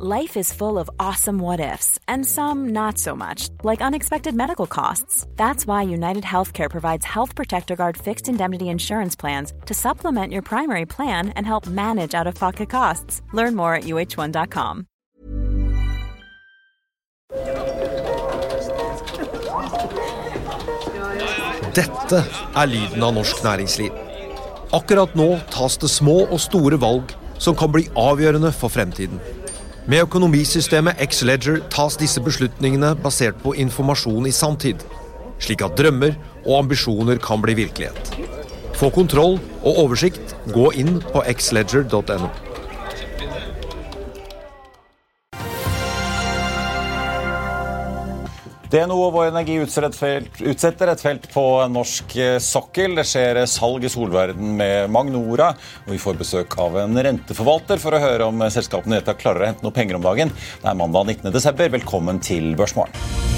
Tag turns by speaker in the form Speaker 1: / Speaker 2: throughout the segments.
Speaker 1: Life is full of awesome what ifs, and some not so much, like unexpected medical costs. That's why United Healthcare provides Health Protector Guard fixed indemnity insurance plans to supplement your primary plan and help manage out of pocket costs. Learn more at uh1.com.
Speaker 2: Dette er lyden av norsk næringsliv. Akkurat nå tas det små og store valg som kan bli avgjørende for fremtiden. Med økonomisystemet X-Leger tas disse beslutningene basert på informasjon i sanntid, slik at drømmer og ambisjoner kan bli virkelighet. Få kontroll og oversikt, gå inn på xledger.no.
Speaker 3: DNO og Vår Energi utsetter et, felt, på norsk eh, sokkel. Det skjer salg i solverden med Magnora, og vi får besøk av en renteforvalter for å høre om selskapene klarer å hente noe penger om dagen. Det er mandag 19.12. Velkommen til Børsmorgen.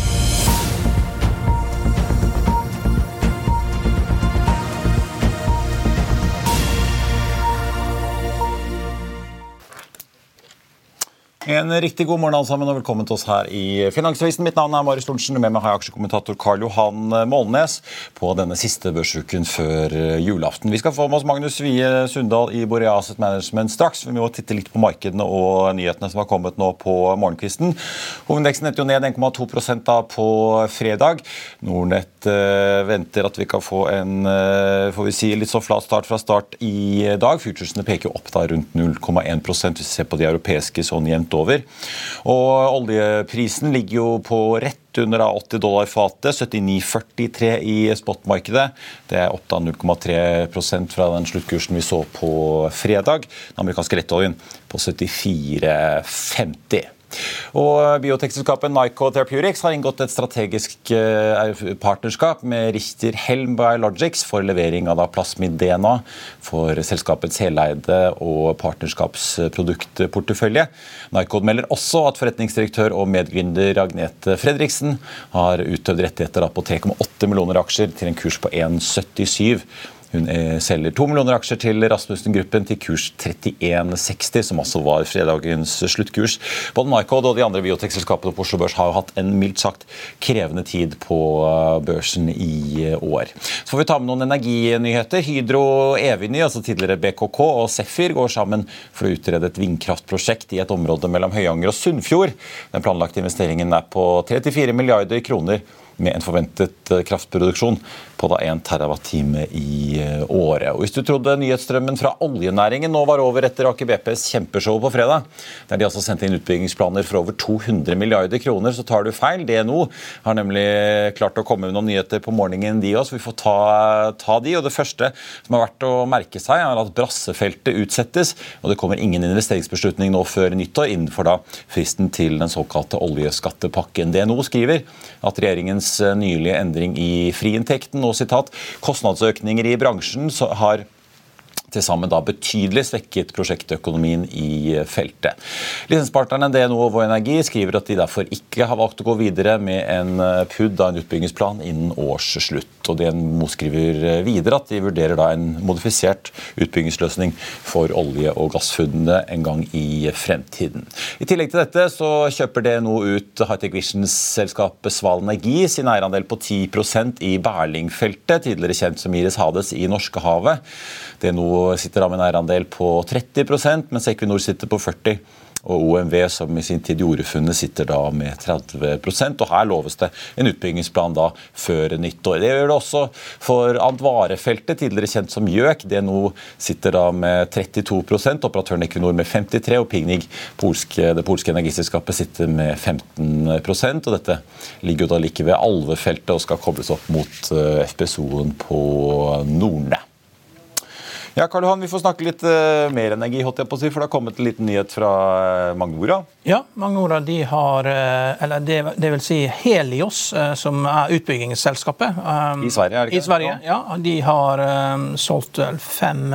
Speaker 3: En riktig god morgen alle sammen, og velkommen til oss her i Finansavisen. Mitt navn er Marius Lorentzen. Med meg har jeg aksjekommentator Karl Johan Målnes på denne siste børsuken før julaften. Vi skal få med oss Magnus Wie Sundal i Borea Asset Management straks. Vi må titte litt på markedene og nyhetene som har kommet nå på morgenkvisten. Hovedindeksen endte jo ned 1,2 da på fredag. Nordnett uh, venter at vi kan få en uh, får vi si, litt så flat start fra start i dag. Futuresene peker opp da rundt 0,1% hvis vi ser på de europeiske sånn jevnt over. Og oljeprisen ligger jo på rett under 80 dollar fatet. 79,43 i spotmarkedet. Det er opp da 0,3 fra den sluttkursen vi så på fredag. Den amerikanske lettoljen på 74,50. Og Biotekselskapet Nyco Therapeutics har inngått et strategisk eh, partnerskap med Richter Helm Biologics for levering av plasmid-DNA for selskapets heleide og partnerskapsproduktportefølje. Nyco melder også at forretningsdirektør og medgründer Agnete Fredriksen har utøvd rettigheter på 3,8 millioner aksjer til en kurs på 1,77 hun eh, selger to millioner aksjer til Rasmussen-gruppen til kurs 31,60, som også var fredagens sluttkurs. Både Nycod og de andre biotekselskapene på Oslo Børs har jo hatt en mildt sagt krevende tid på eh, børsen i eh, år. Så får vi ta med noen energinyheter. Hydro Eviny, altså tidligere BKK, og Sefir går sammen for å utrede et vindkraftprosjekt i et område mellom Høyanger og Sunnfjord. Den planlagte investeringen er på 34 milliarder kroner med en forventet kraftproduksjon på da 1 TWh i eh, året. Og Hvis du trodde nyhetsstrømmen fra oljenæringen nå var over etter Aker BPs kjempeshow på fredag, der de altså sendte inn utbyggingsplaner for over 200 milliarder kroner, så tar du feil. DNO har nemlig klart å komme med noen nyheter på morgenen, de òg, så vi får ta, ta, de. Og Det første som har vært å merke seg, er at Brassefeltet utsettes, og det kommer ingen investeringsbeslutning nå før nyttår innenfor da fristen til den såkalte oljeskattepakken. DNO skriver at regjeringens Eh, nylige endring i friinntekten. og sitat, Kostnadsøkninger i bransjen har til sammen da betydelig svekket prosjektøkonomien i feltet. Lisenspartnerne DNO og Vår Energi skriver at de derfor ikke har valgt å gå videre med en eh, PUD en utbyggingsplan innen årsslutt. Og DNO skriver eh, videre at de vurderer da en modifisert utbyggingsløsning for olje- og gassfunnene en gang i fremtiden. I tillegg til dette så kjøper DNO ut Hightech Visions-selskapet Sval Energi sin eierandel på 10% i Berlingfeltet, tidligere kjent som Iris Hades i Norskehavet. DNO sitter da med en eierandel på 30% mens Equinor sitter på 40 og OMV, som i sin tid gjorde funnet, sitter da med 30% og Her loves det en utbyggingsplan da før nyttår. Det gjør det også for Andvare-feltet, tidligere kjent som Gjøk. DNO sitter da med 32% operatøren Equinor med 53 og Pignig, det polske energiselskapet, sitter med 15% og Dette ligger jo da like ved Alvefeltet og skal kobles opp mot eh, FPSO-en på Nordne. Ja, Karl Johan, Vi får snakke litt uh, mer energi, holdt jeg på å si, for det har kommet en liten nyhet fra uh, Magnora?
Speaker 4: Ja, Magnora de har uh, Eller det, det, vil si Helios, som er utbyggingsselskapet.
Speaker 3: Um, I Sverige, er det
Speaker 4: ikke? I Sverige, ja. De har um, solgt fem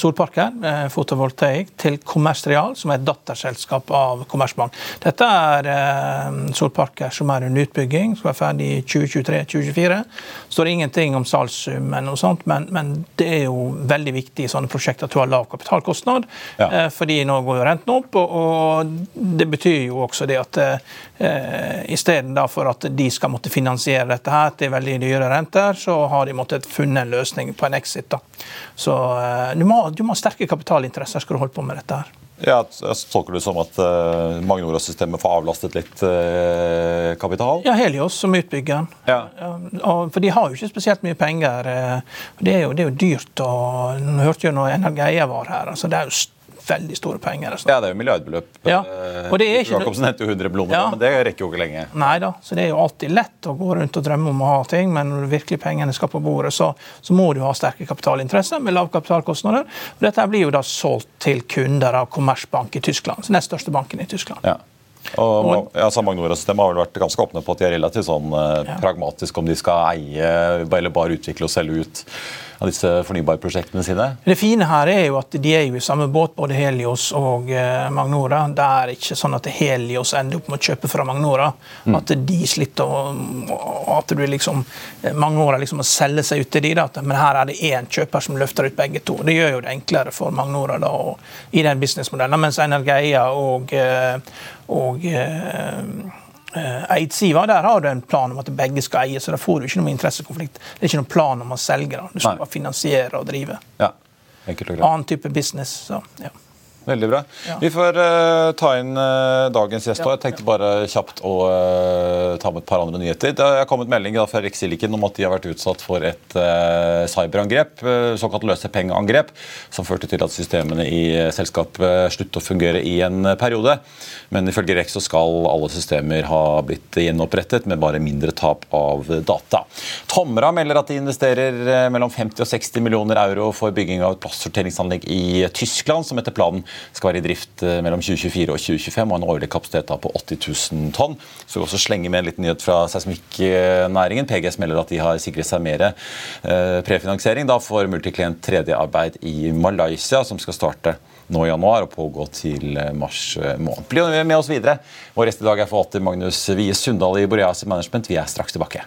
Speaker 4: solparker, fotovoltaikk, til Kommersreal, som er et datterselskap av Kommersbank. Dette er solparker som er under utbygging, skal være ferdig i 2023-2024. Det står ingenting om salgssum, men, men, det er jo veldig viktig i sånne prosjekter at du har lav kapitalkostnad. Ja. fordi nå går jo renten opp, og, og det betyr jo også det at eh, istedenfor at de skal måtte finansiere dette her til veldig dyre renter, så har de måttet funnet en løsning på en exit. da. Så eh, må, du må ha sterke kapitalinteresser skal du holde på med dette her.
Speaker 3: Ja, så Tolker du det som at uh, Magnora-systemet får avlastet litt uh, kapital?
Speaker 4: Ja, Helios som utbyggeren. Ja. Ja, for de har jo ikke spesielt mye penger. Uh, det, er jo, det er jo dyrt. og Nå hørte jo når Energeia var her. altså Det er jo veldig store penger.
Speaker 3: Altså. Ja, det er jo milliardbeløp.
Speaker 4: Ja, og det er ikke...
Speaker 3: Jacobsen henter jo 100 millioner, ja. men det rekker jo ikke lenge.
Speaker 4: Nei da, så det er jo alltid lett å gå rundt og drømme om å ha ting, men når virkelig pengene skal på bordet, så, så må du ha sterke kapitalinteresser med lave kapitalkostnader. Og dette blir jo da solgt til kunder av Kommersbank i Tyskland, nest største banken i Tyskland.
Speaker 3: Ja. Og, ja, Magnora-systemet har vel vært ganske åpne på at de er relativt sånn eh, ja. pragmatiske om de skal eie eller bare utvikle og selge ut av disse fornybarprosjektene sine?
Speaker 4: Det fine her er jo at de er jo i samme båt, både Helios og eh, Magnora. Det er ikke sånn at Helios ender opp med å kjøpe fra Magnora. Mm. At de sliter og at du liksom eh, Magnora liksom må selge seg ut til de, da. Men her er det én kjøper som løfter ut begge to. Det gjør jo det enklere for Magnora da, i den businessmodellen. Mens Energeia og, eh, og Eh, Eidsiva, der har du en plan om at begge skal eie, så da får du ikke noen interessekonflikt. Det er ikke noen plan om å selge. Da. Du skal bare finansiere og drive.
Speaker 3: Ja.
Speaker 4: Annen type business. Så, ja.
Speaker 3: Veldig bra. Ja. Vi får uh, ta inn uh, dagens gjest. Ja. Jeg tenkte bare kjapt å uh, ta med et par andre nyheter. Det har kommet melding fra Riksiliken om at de har vært utsatt for et cyberangrep, såkalt løsepengeangrep, som førte til at systemene i selskapet sluttet å fungere i en periode. Men ifølge Rex så skal alle systemer ha blitt gjenopprettet, med bare mindre tap av data. Tomra melder at de investerer mellom 50 og 60 millioner euro for bygging av et plastsorteringsanlegg i Tyskland, som etter planen skal være i drift eh, mellom 2024 og 2025 og en årlig kapasitet på 80 000 tonn. Så vi også slenge med en liten nyhet fra seismikknæringen. PGS melder at de har sikret seg mer eh, prefinansiering for multiklient 3D-arbeid i Malaysia, som skal starte nå i januar og pågå til eh, mars måned. Bli med oss videre. Vår gjest i dag er forvalter Magnus Wie Sundal i Boreas Management. Vi er straks tilbake.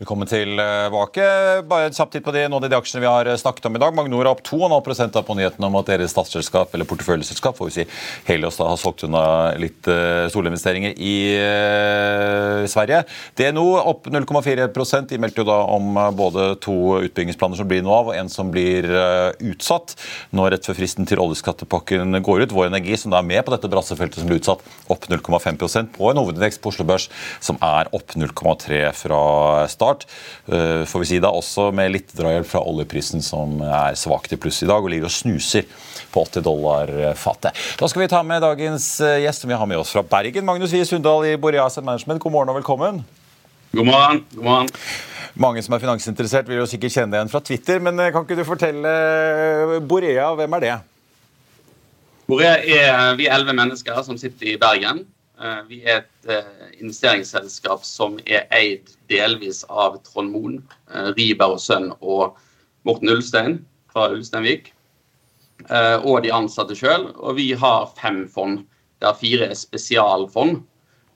Speaker 3: Velkommen tilbake. Bare en kjapp titt på de, noen av de aksjene vi har snakket om i dag. Magnor er opp 2,5 på nyheten om at deres statsselskap eller porteføljeselskap får vi si, Helios da, har solgt unna litt uh, solinvesteringer i uh, Sverige. DNO opp 0,4 De meldte jo da om både to utbyggingsplaner som blir noe av, og en som blir uh, utsatt nå rett før fristen til oljeskattepakken går ut. Vår Energi, som da er med på dette brassefeltet som blir utsatt, opp 0,5% på en hovedindeks på Oslo Børs som er opp 0,3 fra start start. Får vi si da også med litt drahjelp fra oljeprisen, som er svakt i pluss i dag og ligger og snuser på 80 dollar fatet. Da skal vi ta med dagens gjest, som vi har med oss fra Bergen. Magnus Wie Sundal i Boreas Management, god morgen og velkommen.
Speaker 5: God morgen. God morgen.
Speaker 3: Mange som er finansinteressert, vil jo sikkert kjenne deg igjen fra Twitter. Men kan ikke du fortelle Borea, hvem er det?
Speaker 5: Borea er vi elleve mennesker som sitter i Bergen. Eh, vi er et eh, investeringsselskap som er eid delvis av Trond Moen, Riiber Riber og Sønn og Morten Ulstein fra Ulsteinvik. Og de ansatte sjøl. Og vi har fem fond, der fire er spesialfond.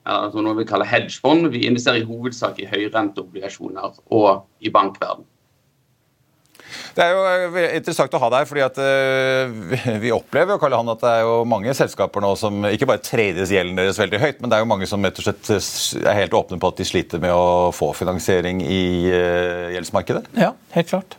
Speaker 5: Eller noe vi kaller hedgefond. Vi investerer i hovedsak i høyrenteobligasjoner og i bankverden.
Speaker 3: Det er jo eh, interessant å ha deg, fordi at uh, vi opplever Karl Johan, at det er jo mange selskaper nå som ikke bare tredes gjelden deres veldig høyt, men det er jo mange som rett og slett er helt åpne på at de sliter med å få finansiering i gjeldsmarkedet?
Speaker 4: Ja, helt klart.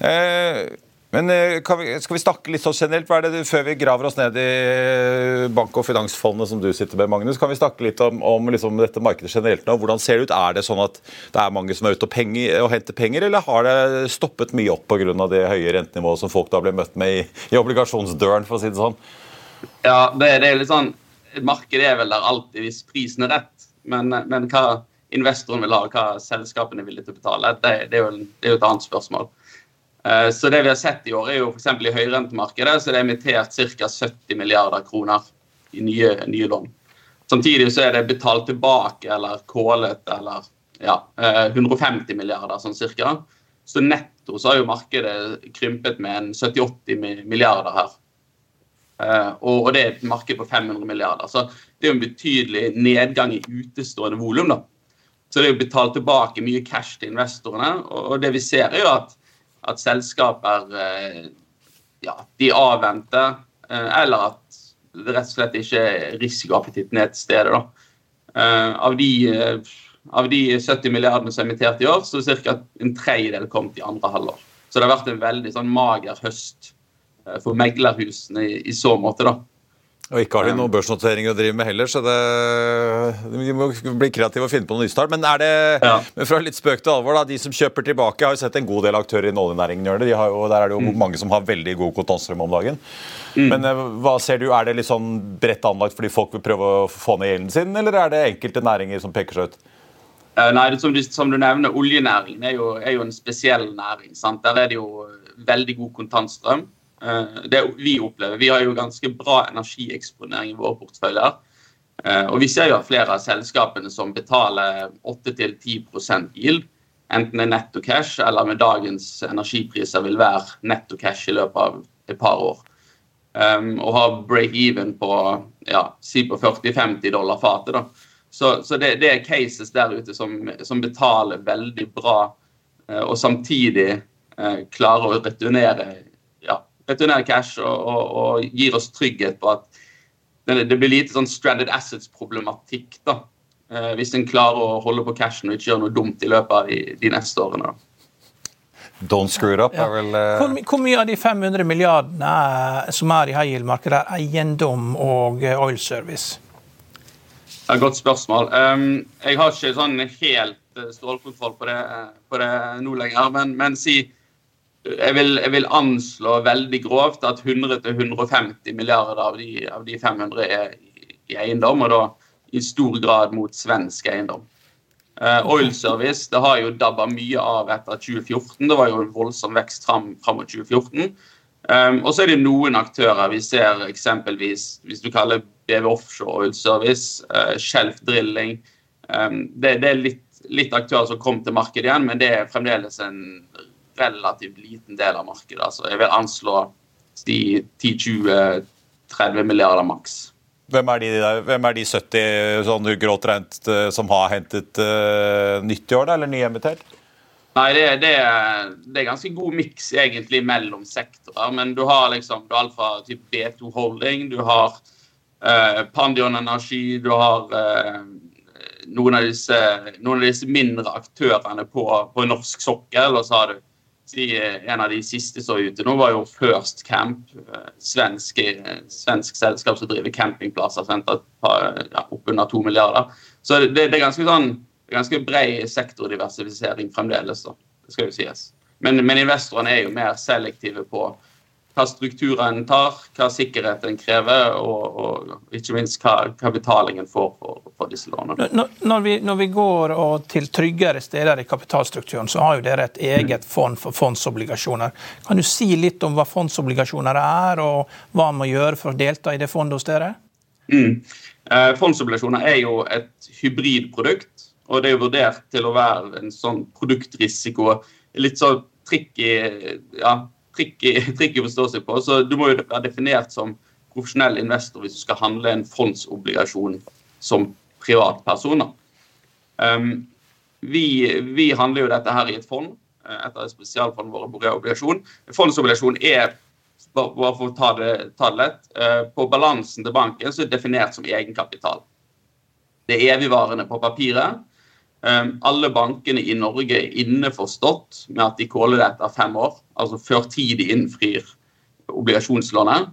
Speaker 3: Uh, men eh, vi, skal vi snakke litt så generelt, hva er det Før vi graver oss ned i eh, bank- og finansfondet som du sitter med, Magnus, kan vi snakke litt om, om liksom dette markedet generelt nå? Hvordan ser det ut? Er det sånn at det er mange som er ute og, penger, og henter penger, eller har det stoppet mye opp pga. det høye rentenivået som folk da ble møtt med i, i obligasjonsdøren, for å si det sånn?
Speaker 5: Ja, det, det er litt sånn Markedet er vel der alltid hvis prisen er rett, men, men hva investoren vil ha, hva selskapene er villige til å betale, det, det, er jo, det er jo et annet spørsmål. Eh, så det vi har sett i år, er jo f.eks. i høyrentemarkedet så det er emittert ca. 70 milliarder kroner i nye, nye, lån. Samtidig så er det betalt tilbake eller kålet eller ja, 150 eh, milliarder sånn cirka. Så netto så har jo markedet krympet med en 70-80 milliarder her. Eh, og det er et marked på 500 milliarder. Så det er jo en betydelig nedgang i utestående volum. da. Så det er jo betalt tilbake mye cash til investorene. Og det vi ser, er jo at at selskaper eh, ja, de avventer, eh, eller at det rett og slett ikke er risikoappetitten er til stede. da. Eh, av de, av de 70 milliardene som er emittert i år, så er ca. en tredjedel kommet i andre halvår. Så det har vært en veldig sånn mager høst for meglerhusene i, i så måte. da.
Speaker 3: Og ikke har de noen børsnoteringer å drive med heller, så det, de må bli kreative og finne på noe nystart. Men er det, ja. men fra litt spøk til alvor, da, de som kjøper tilbake, har jo sett en god del aktører i oljenæringen gjøre det. De jo, der er det jo mm. mange som har veldig god kontantstrøm om dagen. Mm. Men eh, hva ser du, er det litt sånn bredt anlagt fordi folk vil prøve å få ned gjelden sin, eller er det enkelte næringer som peker seg ut?
Speaker 5: Uh, nei, som du, som du, nevner, Oljenæringen er jo, er jo en spesiell næring. Sant? Der er det jo veldig god kontantstrøm. Eh, det vi opplever. Vi har jo ganske bra energieksponering i våre porteføljer. Eh, og vi ser jo at flere av selskapene som betaler 8-10 yield, enten det er netto cash eller med dagens energipriser vil være netto cash i løpet av et par år. Um, og har break-even på ja, si på 40-50 dollar fatet. da. Så, så det, det, er cases der ute som, som betaler veldig bra, uh, og samtidig uh, klarer å returnere returnere cash og, og, og, gir oss trygghet på at det, det blir lite sånn stranded assets-problematikk. da, eh, Hvis en klarer å holde på cashen og ikke gjøre noe dumt i løpet av de, de neste årene.
Speaker 3: Don't screw it up ja. vel uh...
Speaker 4: hvor, hvor, mye av de 500 milliardene er, som er i high yield-markedet, er eiendom og oil service?
Speaker 5: Det er et godt spørsmål. Um, jeg har ikke sånn helt stålkontroll på det, på det nå lenger, men, men si jeg vil, jeg vil, anslå veldig grovt at 100-150 milliarder av de, av de 500 er i eiendom, og da i stor grad mot svensk eiendom. Uh, oil Service det har jo dabba mye av etter 2014. Det var jo en voldsom vekst fram, fram mot 2014. Um, og så er det noen aktører. Vi ser eksempelvis hvis du kaller BV Offshore Oil Service, uh, Shelf Drilling. Um, det, det, er litt, litt aktører som kom til markedet igjen, men det er fremdeles en relativt liten del av markedet. Altså, jeg vil anslå 10-20-30 milliarder maks.
Speaker 3: Hvem er, de, hvem er de 70 sånn grått regnet eh, som har hentet uh, nytt i år, da, eller nyemittert?
Speaker 5: Nei, det, det, det, er ganske god miks egentlig mellom sektorer. Men du har liksom du har alt fra typ B2 Holding, du har uh, Pandion Energi, du har uh, noen, av disse, noen, av disse, mindre aktørene på, på norsk sokkel, og så har du Eh, en av de siste som er ute nå, var jo First Camp. Eh, svensk, eh, svensk selskap som driver campingplasser. Ja, oppunder to milliarder. Så det, det, er ganske sånn ganske bred sektordiversifisering fremdeles. da, det skal jo sies. Men, men investorene er jo mer selektive på hva strukturer en tar, hva sikkerhet en krever, og, og ikke minst hva, hva betalingen får for, for disse lånene.
Speaker 4: Når vi, når vi går til tryggere steder i kapitalstrukturen, så har jo dere et eget fond for fondsobligasjoner. Kan du si litt om hva fondsobligasjoner er, og hva man må gjøre for å delta i det fondet hos dere?
Speaker 5: Mm. Eh, fondsobligasjoner er jo et hybridprodukt, og det er vurdert til å være en sånn produktrisiko. Litt sånn tricky ja, tricky å forstå seg på. Så du må jo være definert som profesjonell investor hvis du skal handle en fondsobligasjon som privatpersoner. Um, vi, vi, handler jo dette her i et fond, et etter et spesialfond våre Borea Obligasjon. Fondsobligasjon er, bare for å ta det, ta det lett, uh, på balansen til banken så er det definert som egenkapital. Det er evigvarende på papiret. Ehm, alle bankene i Norge er innforstått med at de caller det etter fem år, altså før tid de innfrir obligasjonslånet.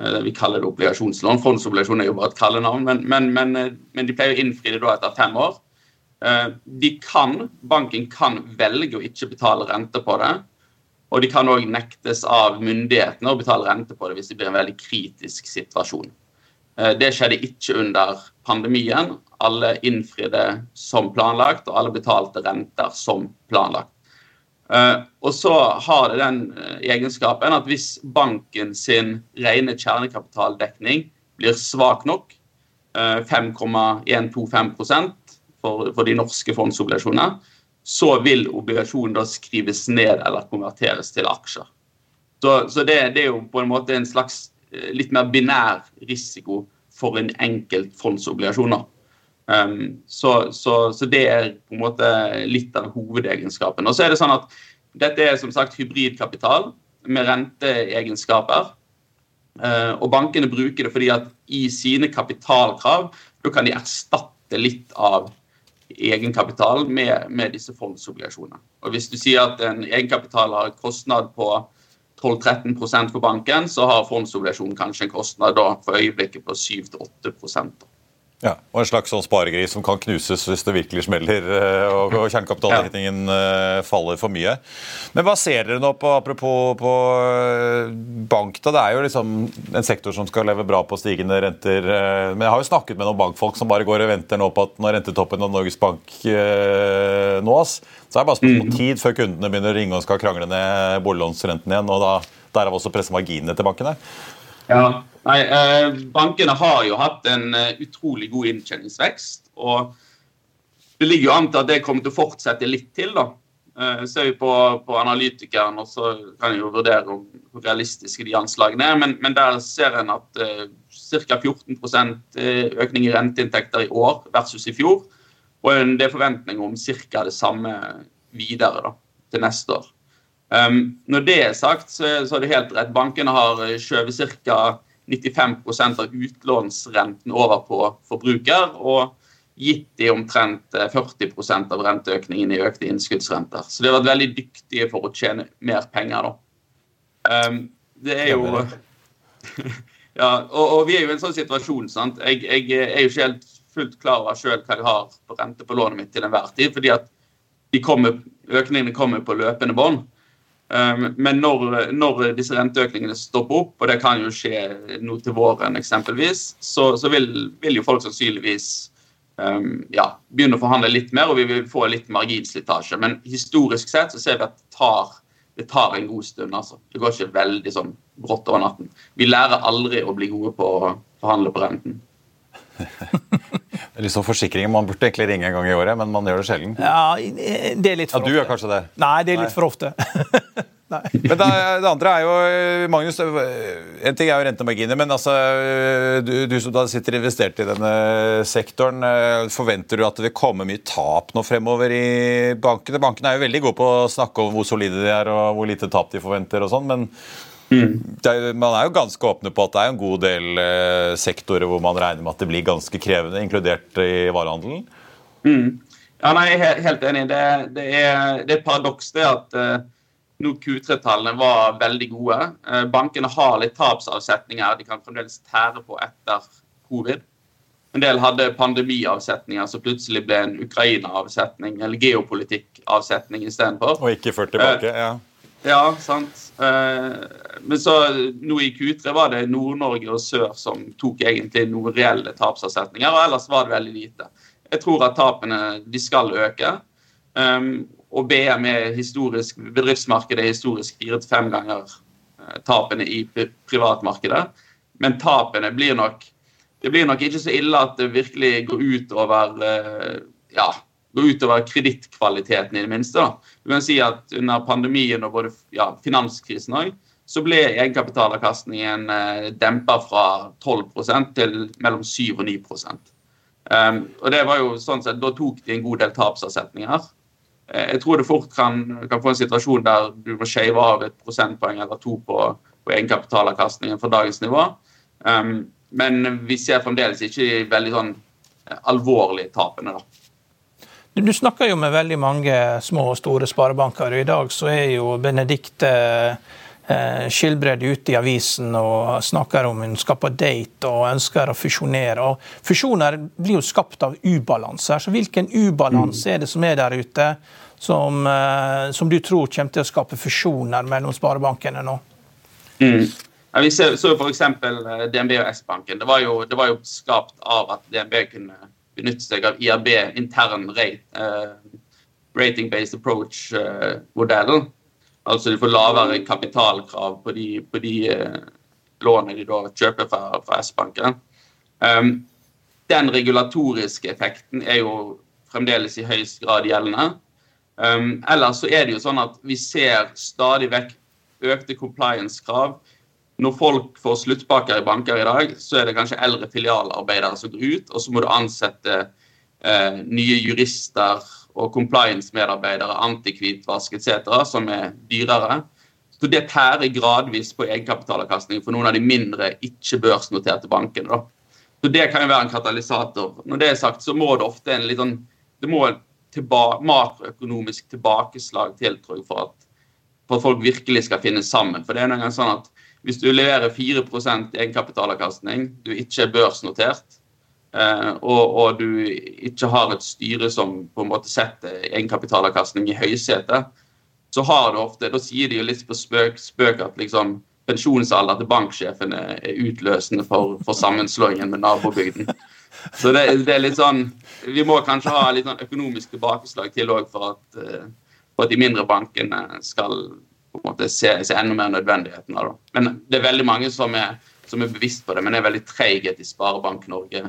Speaker 5: Eh, vi kaller det obligasjonslån. Fondsobligasjon er jo bare et kallenavn, men, men, men, eh, men, de pleier å innfri det da etter fem år. Eh, de kan, Banken kan velge å ikke betale rente på det. Og de kan òg nektes av myndighetene å betale rente på det hvis det blir en veldig kritisk situasjon. Det skjedde ikke under pandemien. Alle innfridde som planlagt, og alle betalte renter som planlagt. Uh, og så har det den uh, egenskapen at hvis banken sin rene kjernekapitaldekning blir svak nok, uh, 5,125 for, for de norske fondsobligasjonene, så vil obligasjonen da skrives ned eller konverteres til aksjer. Så, det, er jo på en måte en slags eh, litt mer binær risiko for en enkelt fondsobligasjon. Um, så, så, så, det er på en måte litt av hovedegenskapen. Og så er det sånn at Dette er som sagt hybridkapital med renteegenskaper. Uh, og bankene bruker det fordi at i sine kapitalkrav da kan de erstatte litt av egenkapital med, med disse fondsobligasjonene. Og Hvis du sier at en egenkapital har kostnad på 12-13% for banken, så har fondsobligasjonen kanskje en kostnad da for øyeblikket på 7-8
Speaker 3: ja, og En slags sånn sparegris som kan knuses hvis det virkelig smeller eh, og, og ja. Eh, faller for mye. Men hva ser dere nå på apropos på eh, bank? da, Det er jo liksom en sektor som skal leve bra på stigende renter. Men jeg har jo snakket med noen bankfolk som bare går og venter nå på at når rentetoppen av Norges Bank nås, så er det bare spørsmål om mm. tid før kundene begynner å ringe og skal krangle ned boliglånsrenten igjen. og da derav også presse marginene til bankene.
Speaker 5: Ja, nei, eh, Bankene har jo hatt en uh, utrolig god inntjeningsvekst. og Det ligger jo an til at det kommer til å fortsette litt til. da. Eh, ser vi på, på analytikeren, og så kan jeg jo vurdere hvor realistiske de anslagene er. Men, men der ser en at eh, ca. 14% økning i renteinntekter i år versus i fjor. Og det er forventning om ca. det samme videre da, til neste år. Um, når det er sagt, så, så er det helt rett. Bankene har eh, skjøvet ca. 95% av utlånsrenten over på forbruker, og gitt de omtrent 40 eh, av renteøkningen i økte innskuddsrenter. Så de har vært veldig dyktige for å tjene mer penger, da. Um, det er jo Ja, og, og, vi er jo i en sånn situasjon, sant. Jeg, jeg er jo ikke helt fullt klar over sjøl hva jeg har på rente på lånet mitt til enhver tid, fordi at kommer, økningene kommer på løpende bånd. Um, men når, når, disse renteøkningene stopper opp, og det kan jo skje nå til våren eksempelvis, så, så vil, vil, jo folk sannsynligvis um, ja, begynne å forhandle litt mer, og vi vil få litt marginslitasje. Men historisk sett så ser vi at det tar, det tar en god stund. altså. Det går ikke veldig sånn brått over natten. Vi lærer aldri å bli gode på å forhandle på renten.
Speaker 3: Litt sånn forsikring. Man burde egentlig ringe en gang i året, men man gjør det sjelden.
Speaker 4: Ja, det er litt for.
Speaker 3: Ja, Du gjør kanskje det?
Speaker 4: Nei, det er litt Nei. for ofte.
Speaker 3: men det, det, andre er jo Magnus, En ting er jo rentemarginer, men altså, du, du, som da sitter investert i denne sektoren, forventer du at det vil komme mye tap nå fremover i bankene? Bankene er jo veldig gode på å snakke om hvor solide de er og hvor lite tap de forventer, og sånn, men Mm. Er, man er jo ganske åpne på at det er en god del eh, sektorer hvor man regner med at det blir ganske krevende, inkludert i varehandelen?
Speaker 5: Mm. Ja, nei, Jeg er helt enig. Det, det, er, det er, et paradoks det at eh, nå Q3-tallene var veldig gode. Eh, bankene har litt tapsavsetninger de kan fremdeles tære på etter covid. En del hadde pandemiavsetninger som plutselig ble en Ukraina-avsetning eller geopolitikk-avsetning istedenfor.
Speaker 3: Og ikke ført tilbake, ja.
Speaker 5: Ja, sant. Men så nå i Q3 var det Nord-Norge og sør som tok egentlig noen reelle tapsavsetninger, og ellers var det veldig lite. Jeg tror at tapene de skal øke. Um, og BM er historisk, bedriftsmarkedet er historisk fire til fem ganger uh, tapene i privatmarkedet. Men tapene blir nok det blir nok ikke så ille at det virkelig går ut over uh, ja, går utover kredittkvaliteten, i det minste. Da. Du kan si at Under pandemien og både ja, finanskrisen òg, så ble egenkapitalavkastningen uh, dempa fra 12% til mellom 7 og 9 um, og det var jo sånn sett, Da tok de en god del tapsavsetninger. Eh, jeg tror det fort kan, kan, få en situasjon der du må shave av et prosentpoeng eller to på, på egenkapitalavkastningen fra dagens nivå. Um, men vi ser fremdeles ikke de veldig sånn eh, alvorlige tapene. da.
Speaker 4: Du snakker jo med veldig mange små og store sparebanker. I dag så er jo Benedicte eh, Skilbred ute i avisen og snakker om hun skal på date og ønsker å fusjonere. Og fusjoner blir jo skapt av ubalanser. Så hvilken ubalanse er det som er der ute, som, eh, som du tror kommer til å skape fusjoner mellom sparebankene nå?
Speaker 5: Mm. Ja, vi ser, så f.eks. Eh, DNB og S-banken. Det, det var jo skapt av at DNB kunne benytte seg av IRB intern rate, uh, rating-based approach-modellen. Uh, Altså de får lavere kapitalkrav på de, på de uh, lånene de da kjøper fra, fra S-banken. Um, den regulatoriske effekten er jo fremdeles i høyest grad gjeldende. Um, ellers så er det jo sånn at vi ser stadig vekk økte compliance-krav. Når folk får sluttpakker i banker i dag, så er det kanskje eldre filialarbeidere som går ut, og så må du ansette eh, nye jurister og compliance-medarbeidere, antikvitvask etc., som er dyrere. Så det tærer gradvis på egenkapitalavkastningen for noen av de mindre ikke-børsnoterte bankene. Da. Så Det kan jo være en katalysator. Når det er sagt, så må det ofte en litt sånn det må tilba makroøkonomisk tilbakeslag til tror jeg, for at, for at folk virkelig skal finne sammen. For det er noen gang sånn at Hvis du leverer 4% egenkapitalavkastning, du ikke er børsnotert, Eh, og, og, du ikke har et styre som på en måte setter egenkapitalavkastning i høysetet, så har du ofte Da sier de jo litt på spøk, spøk at liksom pensjonsalder til banksjefene er utløsende for, for sammenslåingen med nabobygden. Så det, det, er litt sånn Vi må kanskje ha litt sånn økonomisk tilbakeslag til òg for, uh, for, at de mindre bankene skal på en måte se, se enda mer nødvendigheten av det. Men det er veldig mange som er, som er bevisst på det, men det er veldig treighet i Sparebank-Norge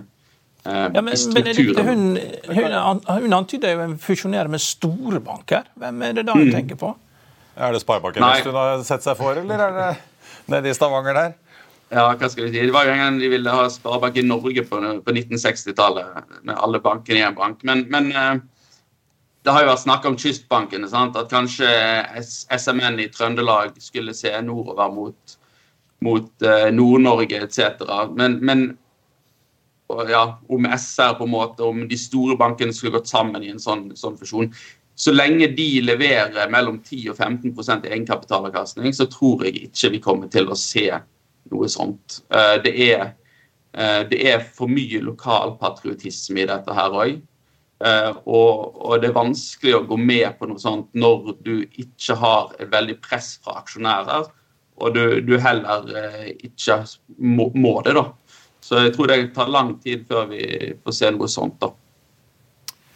Speaker 4: Eh, ja, men Benedikte, hun, hun, hun antyder jo en fusjonere med store banker. Hvem er det da hun mm. tenker på?
Speaker 3: Er det Sparebanken Vest hun har sett seg for, eller er det nede i Stavanger der?
Speaker 5: Ja, hva skal vi si. Det var jo en gang de ville ha Sparebank i Norge på, på 1960-tallet, med alle bankene i en bank. Men, men eh, det har jo vært snakk om kystbankene. Sant? At kanskje SMN i Trøndelag skulle se nordover mot, mot uh, Nord-Norge etc. Men, men ja, om SR på en måte, om de store bankene skulle gått sammen i en sånn, sånn fusjon. Så lenge de leverer mellom 10 og 15% i egenkapitalavkastning, så tror jeg ikke vi kommer til å se noe sånt. Eh, det er, eh, det er for mye lokalpatriotisme i dette her òg. Eh, og, og, det er vanskelig å gå med på noe sånt når du ikke har et veldig press fra aksjonærer, og du, du heller ikke må, må det, da. Så jeg tror det tar lang tid før vi får se noe sånt. da.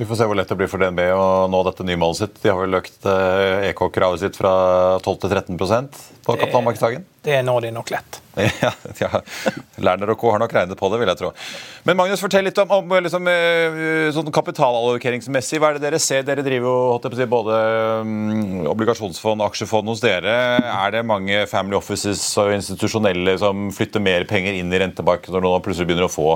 Speaker 3: Vi får se hvor lett det blir for DNB å nå dette nye målet sitt. De har vel økt EK-kravet eh, sitt fra 12 til 13% på kapitalmarkedsdagen?
Speaker 4: Det når de nok lett.
Speaker 3: Ja, ja. Lerner og Co. har nok regnet på det, vil jeg tro. Men Magnus, fortell litt om, om liksom, eh, sånn kapitalallokeringsmessig. Hva er det dere ser? Dere driver jo både um, obligasjonsfond og aksjefond hos dere. Er det mange family offices og institusjonelle som flytter mer penger inn i rentebanken når noen plutselig begynner å få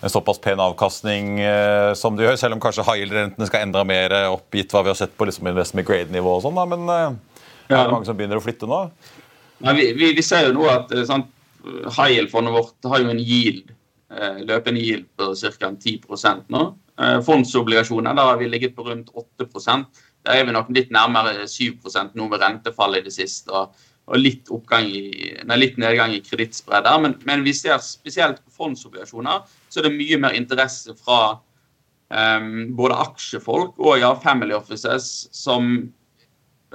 Speaker 3: en såpass pen avkastning eh, som de gjør, selv om kanskje high yield-rentene skal enda mer oppgitt hva vi har sett på liksom investment grade-nivå og sånn. Men eh, er det mange som begynner å flytte nå?
Speaker 5: Nei, vi, vi, vi, ser jo nå at eh, sant, high yield-fondet vårt har jo en yield, eh, løpende yield på ca. 10 nå. Eh, fondsobligasjoner der har vi ligget på rundt 8 Der er vi nok litt nærmere 7 nå med rentefallet i det siste. og og litt, i, nei, litt nedgang i kredittspreader. Men, men, vi ser spesielt på fondsobligasjoner så er det mye mer interesse fra um, både aksjefolk og ja, family offices som,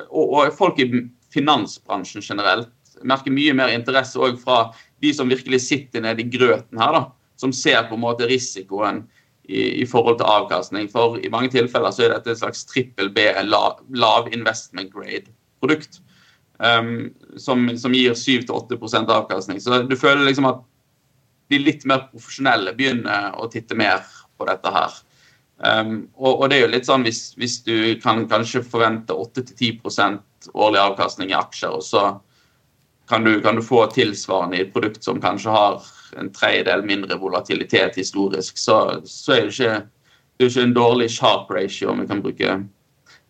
Speaker 5: og, og, folk i finansbransjen generelt. Merker mye mer interesse òg fra de som virkelig sitter nede i grøten her, da, som ser på en måte risikoen i, i, forhold til avkastning. For i mange tilfeller så er dette et slags trippel B, lav, lav investment grade-produkt um, som, som, gir 7-8% avkastning. Så du føler liksom at de litt mer profesjonelle begynner å titte mer på dette her. Um, og, og, det er jo litt sånn hvis, hvis du kan kanskje forvente 8-10 årlig avkastning i aksjer, og så kan du, kan du, få tilsvarende i et produkt som kanskje har en tredjedel mindre volatilitet historisk, så, så er det ikke, det er ikke en dårlig sharp ratio, om vi kan bruke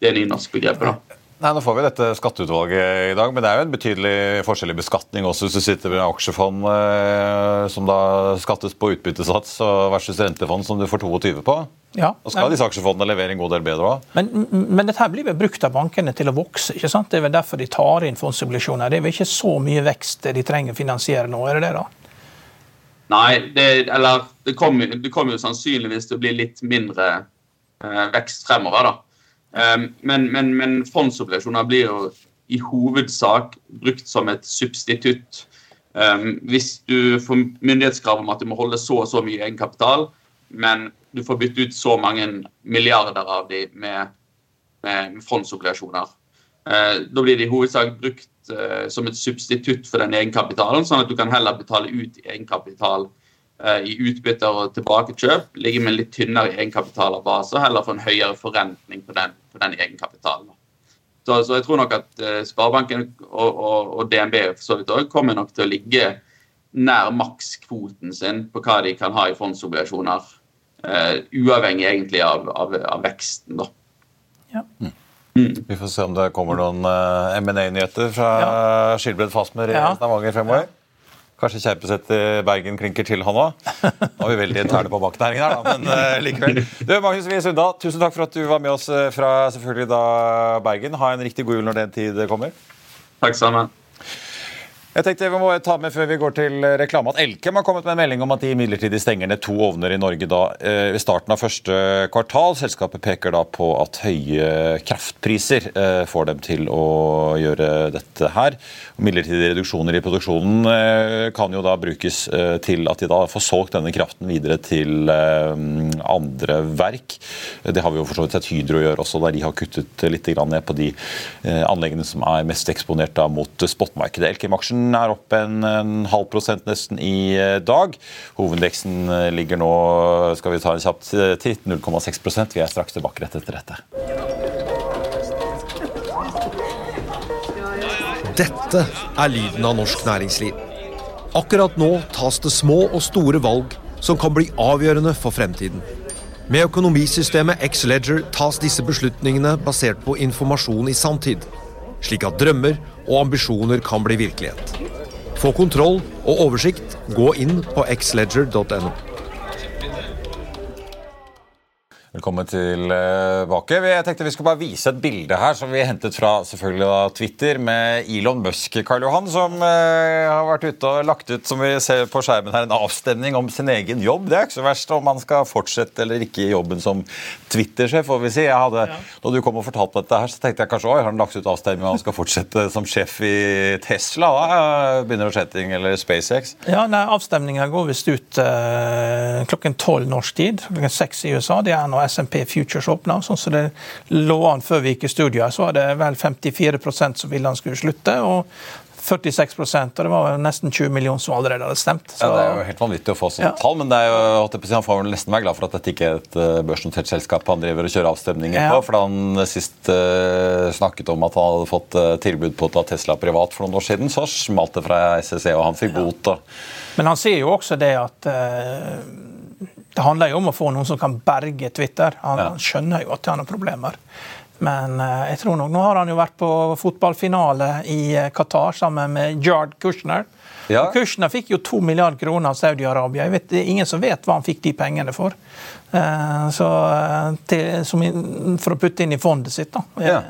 Speaker 5: det nynorske begrepet. da.
Speaker 3: Nei, Nå får vi dette skatteutvalget i dag, men det er jo en betydelig forskjell i beskatning også hvis du sitter med aksjefond eh, som da skattes på utbyttesats versus rentefond som du får 22 på. Ja, og skal disse aksjefondene levere en god del bedre òg?
Speaker 4: Men, men, dette blir vel brukt av bankene til å vokse. ikke sant? Det er vel derfor de tar inn fondsobligasjoner. Det er vel ikke så mye vekst de trenger å finansiere nå, er det det? da?
Speaker 5: Nei, det, eller det kommer, det kommer jo sannsynligvis til å bli litt mindre eh, vekst fremover. da. Ehm, men, men, men fondsobligasjoner blir jo i hovedsak brukt som et substitutt. Ehm, hvis du får myndighetskrav om at du må holde så og så mye egenkapital, men du får bytte ut så mange milliarder av dem med, med fondsobligasjoner. Ehm, da blir de i hovedsak brukt eh, som et substitutt for den egenkapitalen, sånn at du kan heller betale ut egenkapital Eh, i utbytter og tilbakekjøp ligger med litt tynnere egenkapital av base, heller få en høyere forrentning på den, på den egenkapitalen. Så, så, jeg tror nok at uh, Sparebanken og, og, og, DNB for så vidt også, kommer nok til å ligge nær makskvoten sin på hva de kan ha i fondsobligasjoner. Uh, uavhengig egentlig av, av, av veksten, da.
Speaker 3: Ja. Mm. Mm. Vi får se om det kommer noen uh, M&A-nyheter fra ja. Skilbred Fastmer i ja. Stavanger fremover. Ja. Kanskje Kjerpeseth i Bergen klinker til, han òg. Nå er vi veldig interne på banknæringen her, da, men uh, likevel. Du, Magnus Wie Sundal, tusen takk for at du var med oss eh, fra selvfølgelig da Bergen. Ha en riktig god jul når den tid kommer.
Speaker 5: Takk sammen.
Speaker 3: Jeg tenkte vi må ta med før vi går til reklame at Elkem har kommet med en melding om at de midlertidig stenger ned to ovner i Norge da, eh, ved starten av første kvartal. Selskapet peker da på at høye kraftpriser eh, får dem til å gjøre dette her. Midlertidige reduksjoner i produksjonen eh, kan jo da brukes til at de da får solgt denne kraften videre til andre verk. Det har vi jo for så vidt sett Hydro gjøre også, der de har kuttet litt ned på de anleggene som er mest eksponert da mot spotmarkedet. Elkem-aksjen er opp en, en, halv prosent nesten i eh, dag. Hovedveksten eh, ligger nå skal vi ta en kjapt titt, 0,6% Vi er straks tilbake rett etter dette.
Speaker 2: Dette er lyden av norsk næringsliv. Akkurat nå tas det små og store valg som kan bli avgjørende for fremtiden. Med økonomisystemet X-Leger tas disse beslutningene basert på informasjon i sanntid, slik at drømmer og ambisjoner kan bli virkelighet. Få kontroll og oversikt. Gå inn på xledger.no.
Speaker 3: Velkommen tilbake. Jeg tenkte Vi skulle bare vise et bilde her som vi hentet fra selvfølgelig da, Twitter med Elon Musk, Karl Johan, som eh, har vært ute og lagt ut som vi ser på skjermen her, en avstemning om sin egen jobb. Det er ikke så verst om man skal fortsette eller ikke i jobben som Twitter-sjef. får vi si. Jeg hadde, ja. Når du kom og fortalte dette, her, så tenkte jeg kanskje oi, har han lagt ut avstemning om han skal fortsette som sjef i Tesla? Da begynner å skje ting, eller SpaceX?
Speaker 4: Ja, nei, Avstemninga går visst ut eh, klokken tolv norsk tid. Klokken seks i USA. Det er nå SMP Futures åpna. Sånn som det lå an før vi gikk i studio, så var det vel 54% som ville han skulle slutte. og 46% og det var nesten 20 millioner som allerede hadde stemt.
Speaker 3: Så. Ja, Det er jo helt vanvittig å få sånne ja. tall, men det er jo, han får vel nesten være glad for at dette ikke er et eh, børsnotert selskap han driver og kjører avstemninger ja. på. For da han sist uh, snakket om at han hadde fått uh, tilbud på å ta Tesla privat for noen år siden, så smalt det fra SSE, og han fikk bot.
Speaker 4: Men han sier jo også det at uh, det handler jo om å få noen som kan berge Twitter. Han, ja. han skjønner jo at han har problemer. Men uh, jeg tror nok, nå har han jo vært på fotballfinale i uh, Qatar sammen med Jard Kushner. Ja. Og Kushner fikk jo to milliarder kroner av Saudi-Arabia. Det er ingen som vet hva han fikk de pengene for. Uh, så, til, som, for å putte inn i fondet sitt. da. Ja.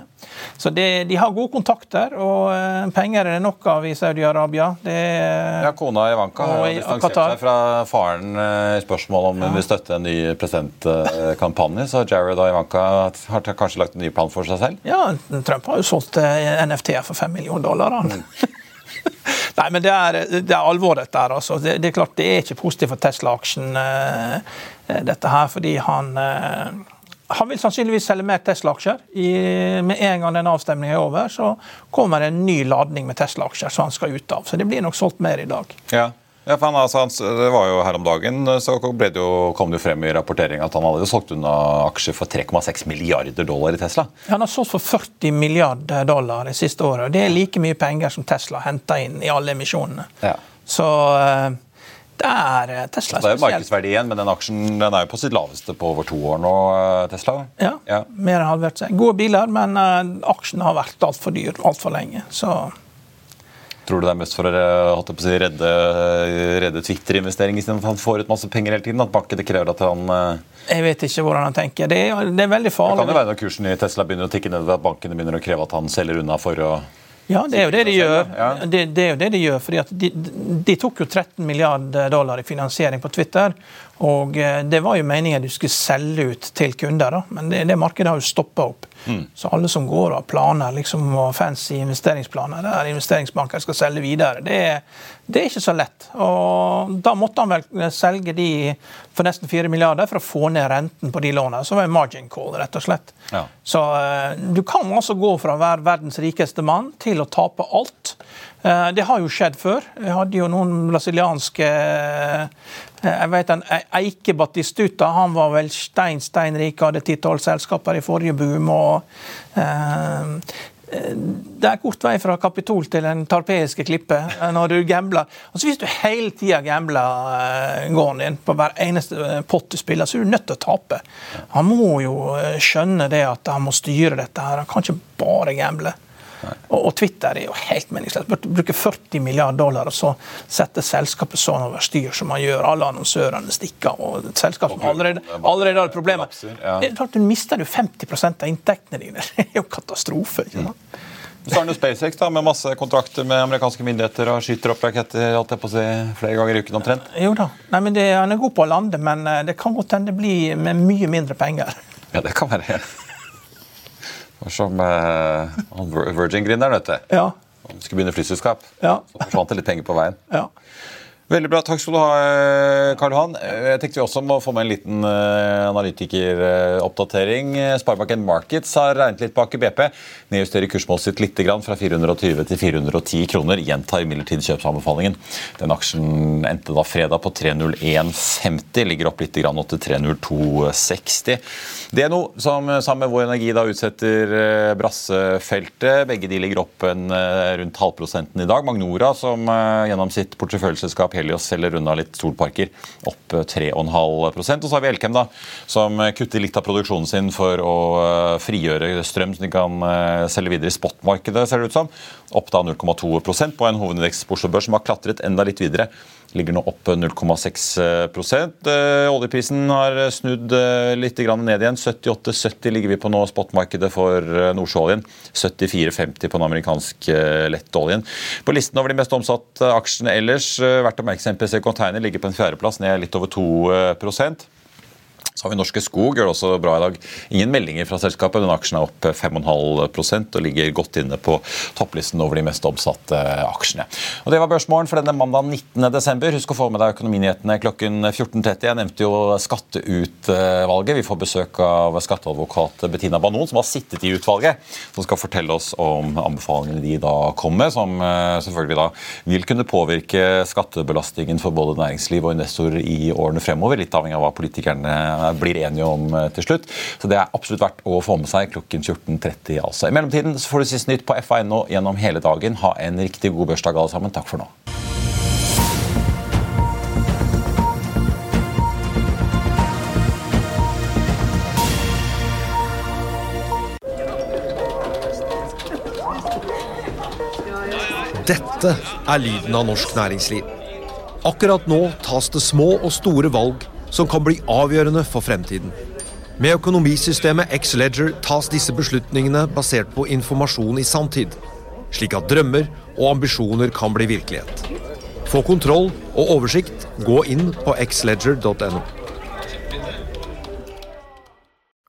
Speaker 4: Så det, de har gode kontakter, og uh, penger er det nok av i Saudi-Arabia.
Speaker 3: Ja, Kona Ivanka har distansert seg fra faren i spørsmålet spørsmål om hun vil støtte en ny presidentkampanje. så Jared og Ivanka har kanskje lagt en ny plan for seg selv?
Speaker 4: Ja, Trump har jo solgt NFT-er for fem millioner dollar. Han. Nei, men det er, det er alvor, dette her. Altså. Det, det, er klart det er ikke positivt for Tesla-aksjen, dette her, fordi han han vil sannsynligvis selge mer Tesla-aksjer. Med en gang den avstemningen er over, så kommer det en ny ladning med Tesla-aksjer som han skal ut av. Så det blir nok solgt mer i dag.
Speaker 3: Ja. Ja, for han, altså, det var jo Her om dagen så det jo, kom det jo frem i rapporteringa at han hadde solgt unna aksjer for 3,6 milliarder dollar i Tesla.
Speaker 4: Han har solgt for 40 milliarder dollar det siste året. og Det er like mye penger som Tesla henta inn i alle emisjonene. Ja. Så eh, det er Tesla spesielt.
Speaker 3: Det er markedsverdi igjen, men den aksjen den er jo på sitt laveste på over to år nå, eh, Tesla?
Speaker 4: Ja, ja. mer enn halvert seg. Gode biler, men aksjen har vært altfor dyr altfor lenge. så...
Speaker 3: Tror du det er mest for å, si, redde, redde Twitter-investering istedenfor at han får ut masse penger hele tiden? At markedet krever at han.
Speaker 4: Jeg vet ikke hvordan han tenker. Det er, det er veldig farlig.
Speaker 3: Det kan jo være når kursen i Tesla begynner å tikke nedover, at bankene begynner å kreve at han selger unna for å
Speaker 4: ja, det er jo det de gjør. Det, det, er jo det de gjør, fordi de, de, tok jo 13 milliarder dollar i finansiering på Twitter. Og eh, det var jo meningen du skulle selge ut til kunder, da. men det, det markedet har jo stoppa opp. Mm. Så alle som går og har planer, liksom, og fancy investeringsplaner der investeringsbanker skal selge videre, det, det, er ikke så lett. Og Da måtte han vel selge de for nesten 4 milliarder for å få ned renten på de lånene. Som er margin call, rett og slett. Ja. Så uh, du kan altså gå fra å være verdens rikeste mann til å tape alt. Uh, det har jo skjedd før. Jeg hadde jo noen brasilianske jeg vet en Eike Batistuta han var vel stein stein rik, hadde ti-tolv selskaper i forrige boom. og eh, det er kort vei fra Kapitol til den tarpeiske klippe når du gambler. Altså Hvis du hele tida gambler uh, gården din på hver eneste pott du spiller, så er du nødt til å tape. Han må jo skjønne det at han må styre dette. her. Han kan ikke bare gamble. Og, Twitter er jo helt meningsløst. Bruker 40 milliarder dollar og så setter selskapet sånn over styr som man gjør. Alle annonsørene stikker og selskap som allerede, allerede har problemer. Ja. Du mister jo 50% av inntektene dine. Det er jo katastrofe. ikke sant?
Speaker 3: Så er det SpaceX da, med masse kontrakter med amerikanske myndigheter og skyter opp raketter alt det på seg flere ganger i uken omtrent.
Speaker 4: Jo da. Nei, men det, Han er god på å lande, men eh, det kan godt hende det blir med mye mindre penger.
Speaker 3: Ja, det kan være. Som uh, Virgin-gründeren, vet du.
Speaker 4: Ja.
Speaker 3: Han skulle begynne flyselskap.
Speaker 4: Ja.
Speaker 3: Så forsvant det litt penger på veien.
Speaker 4: Ja.
Speaker 3: Veldig bra. Takk skal du ha, eh, Karl Johan. Eh, jeg tenkte vi også må få med en liten uh, analytikeroppdatering. Sparebanken Markets har regnet litt på i BP. Nedjusterer kursmålet sitt litt fra 420 til 410 kroner. Gjentar imidlertid kjøpsanbefalingen. Den aksjen endte da fredag på 301,50. Ligger opp litt nå til 302,60. Det er noe som sammen med Vår Energi da utsetter Brassefeltet. Begge de ligger opp en, rundt halvprosenten i dag. Magnora, som gjennom sitt porteføljeselskap Helios selger unna litt solparker, opp 3,5% Og så har vi Elkem, da, som kutter litt av produksjonen sin for å eh, frigjøre strøm som de kan eh, selge videre i spotmarkedet, ser det ut som. Opp da 0,2% på en hovedindeks Oslo Børs som har klatret enda litt videre ligger nå opp 0,6 eh, Oljeprisen har snudd litt ned igjen. 78,70 ligger vi på nå, spotmarkedet for nordsjøoljen. 74,50 på den amerikanske lettoljen. På listen over de mest omsatte aksjene ellers, verdt å merke seg MPC Container ligger på en fjerdeplass, ned litt over 2 så har vi Norske Skog, gjør det også bra i dag. Ingen meldinger fra selskapet. Den aksjen er opp 5,5% og ligger godt inne på topplisten over de mest omsatte aksjene. Og Det var børsmålen for denne mandag 19.12. Husk å få med deg økonominyhetene klokken 14.30. Jeg nevnte jo skatteutvalget. Vi får besøk av skatteadvokat Bettina Banon, som har sittet i utvalget, som skal fortelle oss om anbefalingene de da kommer med, som eh, selvfølgelig da vil kunne påvirke skattebelastningen for både næringsliv og investorer i årene fremover, litt avhengig av hva politikerne blir enige om eh, til slutt. Så det er absolutt verdt å få med seg klokken 14.30. altså. I mellomtiden så får du sist nytt på FA.no gjennom hele dagen. Ha en riktig god børsdag alle sammen. Takk for nå.
Speaker 2: Dette er lyden av norsk næringsliv. Akkurat nå tas det små og store valg som kan bli avgjørende for fremtiden. Med økonomisystemet X-Leger tas disse beslutningene basert på informasjon i sanntid, slik at drømmer og ambisjoner kan bli virkelighet. Få kontroll og oversikt, gå inn på xledger.no.